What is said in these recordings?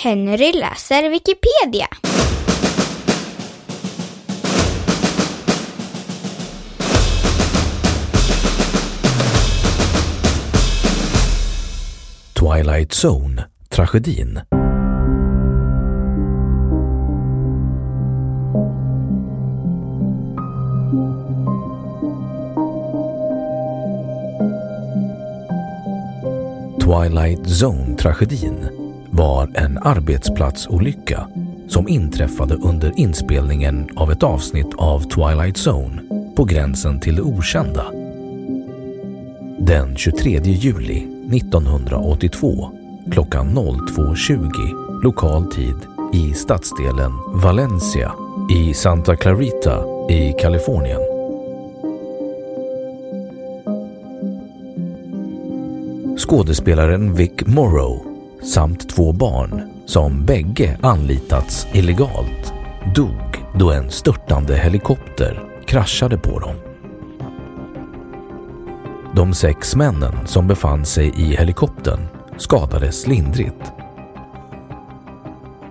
Henry läser Wikipedia. Twilight Zone, tragedin. Twilight Zone-tragedin var en arbetsplatsolycka som inträffade under inspelningen av ett avsnitt av Twilight Zone på gränsen till det okända. Den 23 juli 1982 klockan 02.20 lokal tid i stadsdelen Valencia i Santa Clarita i Kalifornien. Skådespelaren Vic Morrow samt två barn som bägge anlitats illegalt dog då en störtande helikopter kraschade på dem. De sex männen som befann sig i helikoptern skadades lindrigt.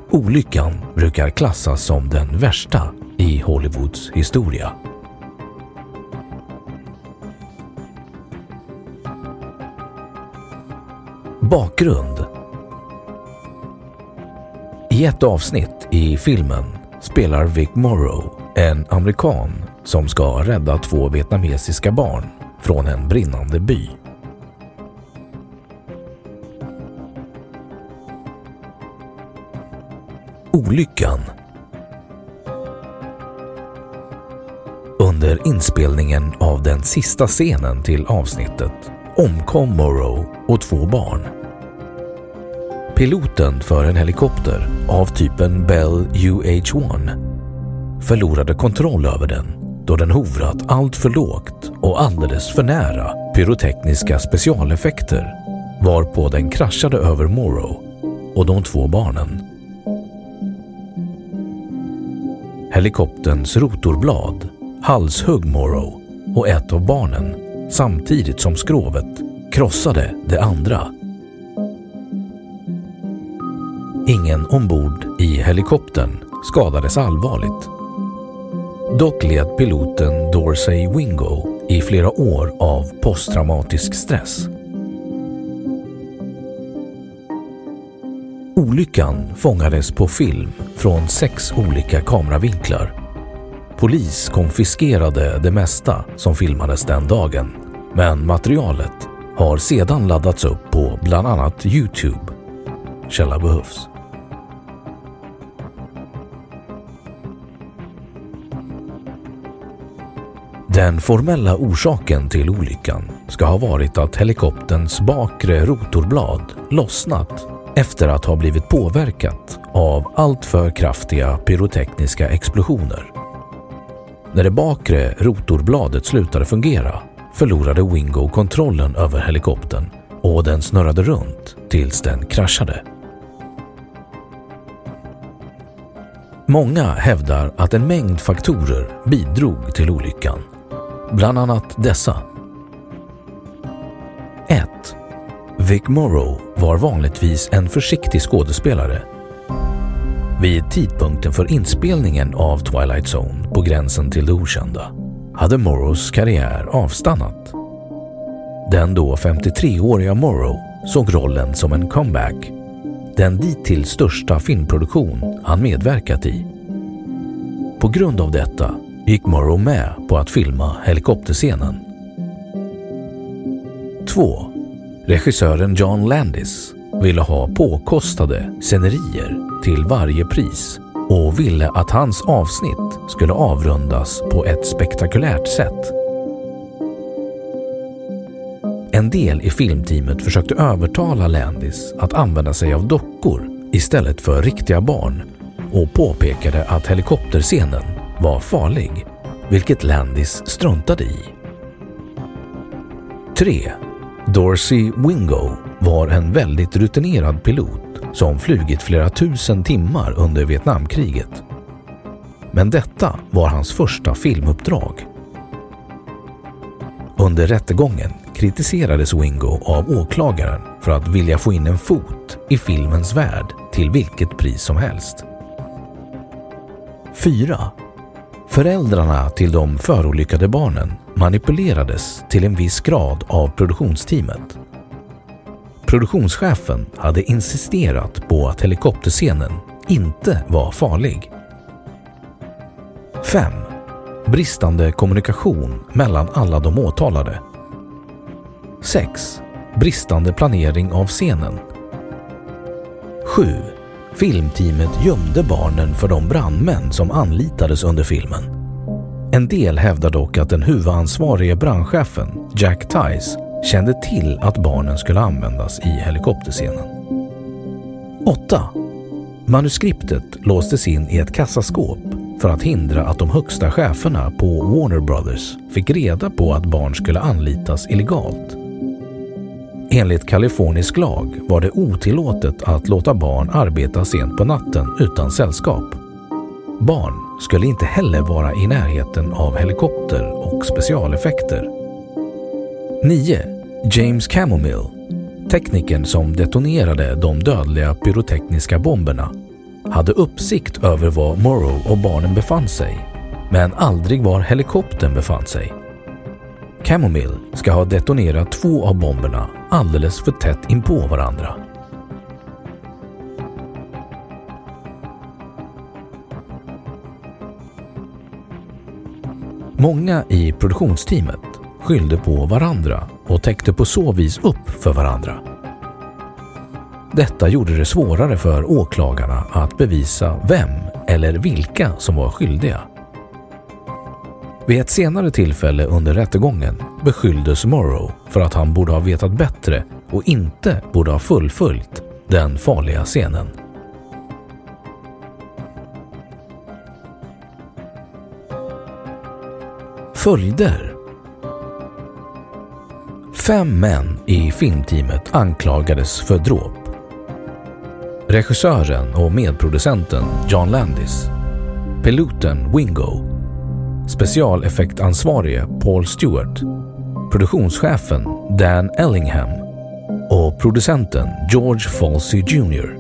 Olyckan brukar klassas som den värsta i Hollywoods historia. Bakgrund i ett avsnitt i filmen spelar Vic Morrow en amerikan som ska rädda två vietnamesiska barn från en brinnande by. Olyckan Under inspelningen av den sista scenen till avsnittet omkom Morrow och två barn. Piloten för en helikopter av typen Bell UH-1 förlorade kontroll över den då den hovrat allt för lågt och alldeles för nära pyrotekniska specialeffekter varpå den kraschade över Morrow och de två barnen. Helikopterns rotorblad halshögg Morrow och ett av barnen samtidigt som skrovet krossade det andra. Ingen ombord i helikoptern skadades allvarligt. Dock led piloten Dorsey Wingo i flera år av posttraumatisk stress. Olyckan fångades på film från sex olika kameravinklar. Polis konfiskerade det mesta som filmades den dagen, men materialet har sedan laddats upp på bland annat Youtube. Källa behövs. Den formella orsaken till olyckan ska ha varit att helikopterns bakre rotorblad lossnat efter att ha blivit påverkat av alltför kraftiga pyrotekniska explosioner. När det bakre rotorbladet slutade fungera förlorade Wingo kontrollen över helikoptern och den snurrade runt tills den kraschade. Många hävdar att en mängd faktorer bidrog till olyckan. Bland annat dessa. 1. Vic Morrow var vanligtvis en försiktig skådespelare. Vid tidpunkten för inspelningen av Twilight Zone på gränsen till det okända hade Morrows karriär avstannat. Den då 53-åriga Morrow såg rollen som en comeback den dittills största filmproduktion han medverkat i. På grund av detta gick Morrow med på att filma helikopterscenen. 2. Regissören John Landis ville ha påkostade scenerier till varje pris och ville att hans avsnitt skulle avrundas på ett spektakulärt sätt. En del i filmteamet försökte övertala Landis att använda sig av dockor istället för riktiga barn och påpekade att helikopterscenen var farlig, vilket Landis struntade i. 3. Dorsey Wingo var en väldigt rutinerad pilot som flugit flera tusen timmar under Vietnamkriget. Men detta var hans första filmuppdrag. Under rättegången kritiserades Wingo av åklagaren för att vilja få in en fot i filmens värld till vilket pris som helst. 4. Föräldrarna till de förolyckade barnen manipulerades till en viss grad av produktionsteamet. Produktionschefen hade insisterat på att helikopterscenen inte var farlig. 5. Bristande kommunikation mellan alla de åtalade 6. Bristande planering av scenen. 7. Filmteamet gömde barnen för de brandmän som anlitades under filmen. En del hävdar dock att den huvudansvarige brandchefen, Jack Tice, kände till att barnen skulle användas i helikopterscenen. 8. Manuskriptet låstes in i ett kassaskåp för att hindra att de högsta cheferna på Warner Brothers fick reda på att barn skulle anlitas illegalt. Enligt kalifornisk lag var det otillåtet att låta barn arbeta sent på natten utan sällskap. Barn skulle inte heller vara i närheten av helikopter och specialeffekter. 9. James Camomile, teknikern som detonerade de dödliga pyrotekniska bomberna, hade uppsikt över var Morrow och barnen befann sig, men aldrig var helikoptern befann sig. Camomill ska ha detonerat två av bomberna alldeles för tätt inpå varandra. Många i produktionsteamet skyllde på varandra och täckte på så vis upp för varandra. Detta gjorde det svårare för åklagarna att bevisa vem eller vilka som var skyldiga. Vid ett senare tillfälle under rättegången beskylldes Morrow för att han borde ha vetat bättre och inte borde ha fullföljt den farliga scenen. Följder Fem män i filmteamet anklagades för dråp. Regissören och medproducenten John Landis, piloten Wingo specialeffektansvarige Paul Stewart, produktionschefen Dan Ellingham och producenten George Falsey Jr.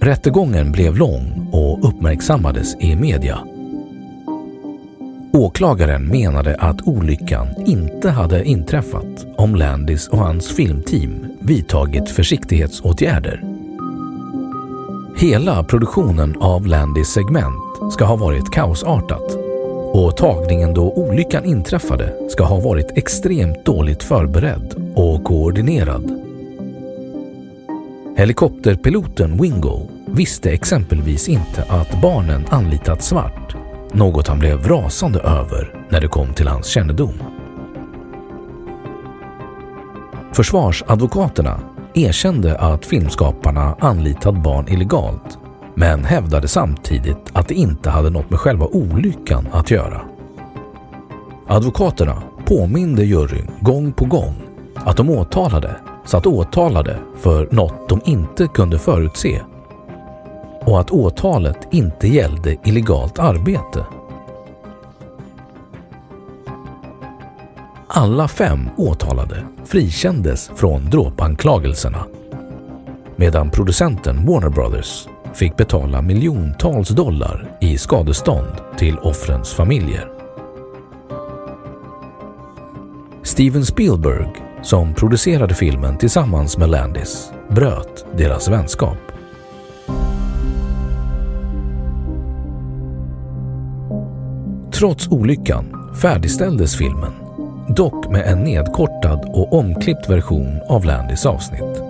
Rättegången blev lång och uppmärksammades i media. Åklagaren menade att olyckan inte hade inträffat om Landis och hans filmteam vidtagit försiktighetsåtgärder. Hela produktionen av Landis segment ska ha varit kaosartat och tagningen då olyckan inträffade ska ha varit extremt dåligt förberedd och koordinerad. Helikopterpiloten Wingo visste exempelvis inte att barnen anlitat svart, något han blev rasande över när det kom till hans kännedom. Försvarsadvokaterna erkände att filmskaparna anlitat barn illegalt men hävdade samtidigt att det inte hade något med själva olyckan att göra. Advokaterna påminde juryn gång på gång att de åtalade satt åtalade för något de inte kunde förutse och att åtalet inte gällde illegalt arbete. Alla fem åtalade frikändes från dråpanklagelserna medan producenten Warner Brothers fick betala miljontals dollar i skadestånd till offrens familjer. Steven Spielberg, som producerade filmen tillsammans med Landis, bröt deras vänskap. Trots olyckan färdigställdes filmen, dock med en nedkortad och omklippt version av Landis avsnitt.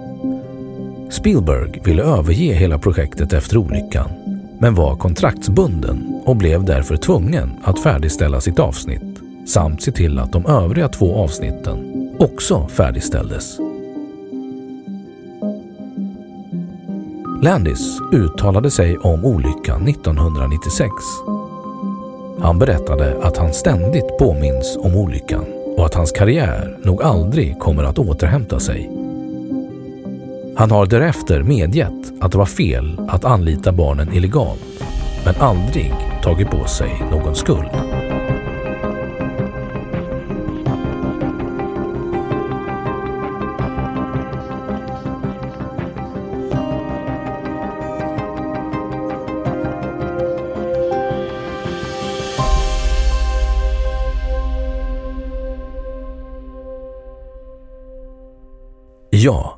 Spielberg ville överge hela projektet efter olyckan men var kontraktsbunden och blev därför tvungen att färdigställa sitt avsnitt samt se till att de övriga två avsnitten också färdigställdes. Landis uttalade sig om olyckan 1996. Han berättade att han ständigt påminns om olyckan och att hans karriär nog aldrig kommer att återhämta sig. Han har därefter medgett att det var fel att anlita barnen illegalt, men aldrig tagit på sig någon skuld. Ja,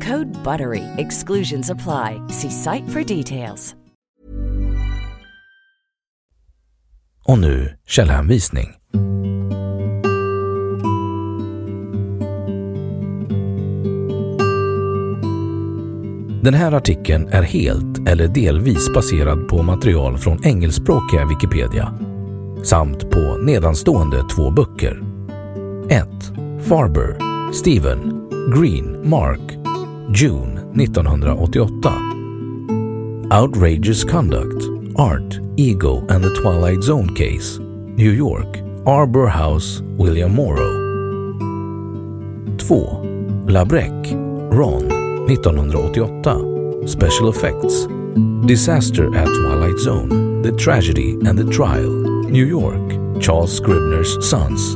Code BUTTERY. Exclusions apply. See site for details. Och nu källhänvisning. Den här artikeln är helt eller delvis baserad på material från engelskspråkiga Wikipedia samt på nedanstående två böcker. 1. Farber, Stephen, Green, Mark, June 1988. Outrageous Conduct, Art, Ego and the Twilight Zone Case, New York, Arbor House, William Morrow. 2. Labrec, Ron, 1988. Special Effects, Disaster at Twilight Zone, The Tragedy and the Trial, New York, Charles Scribner's Sons,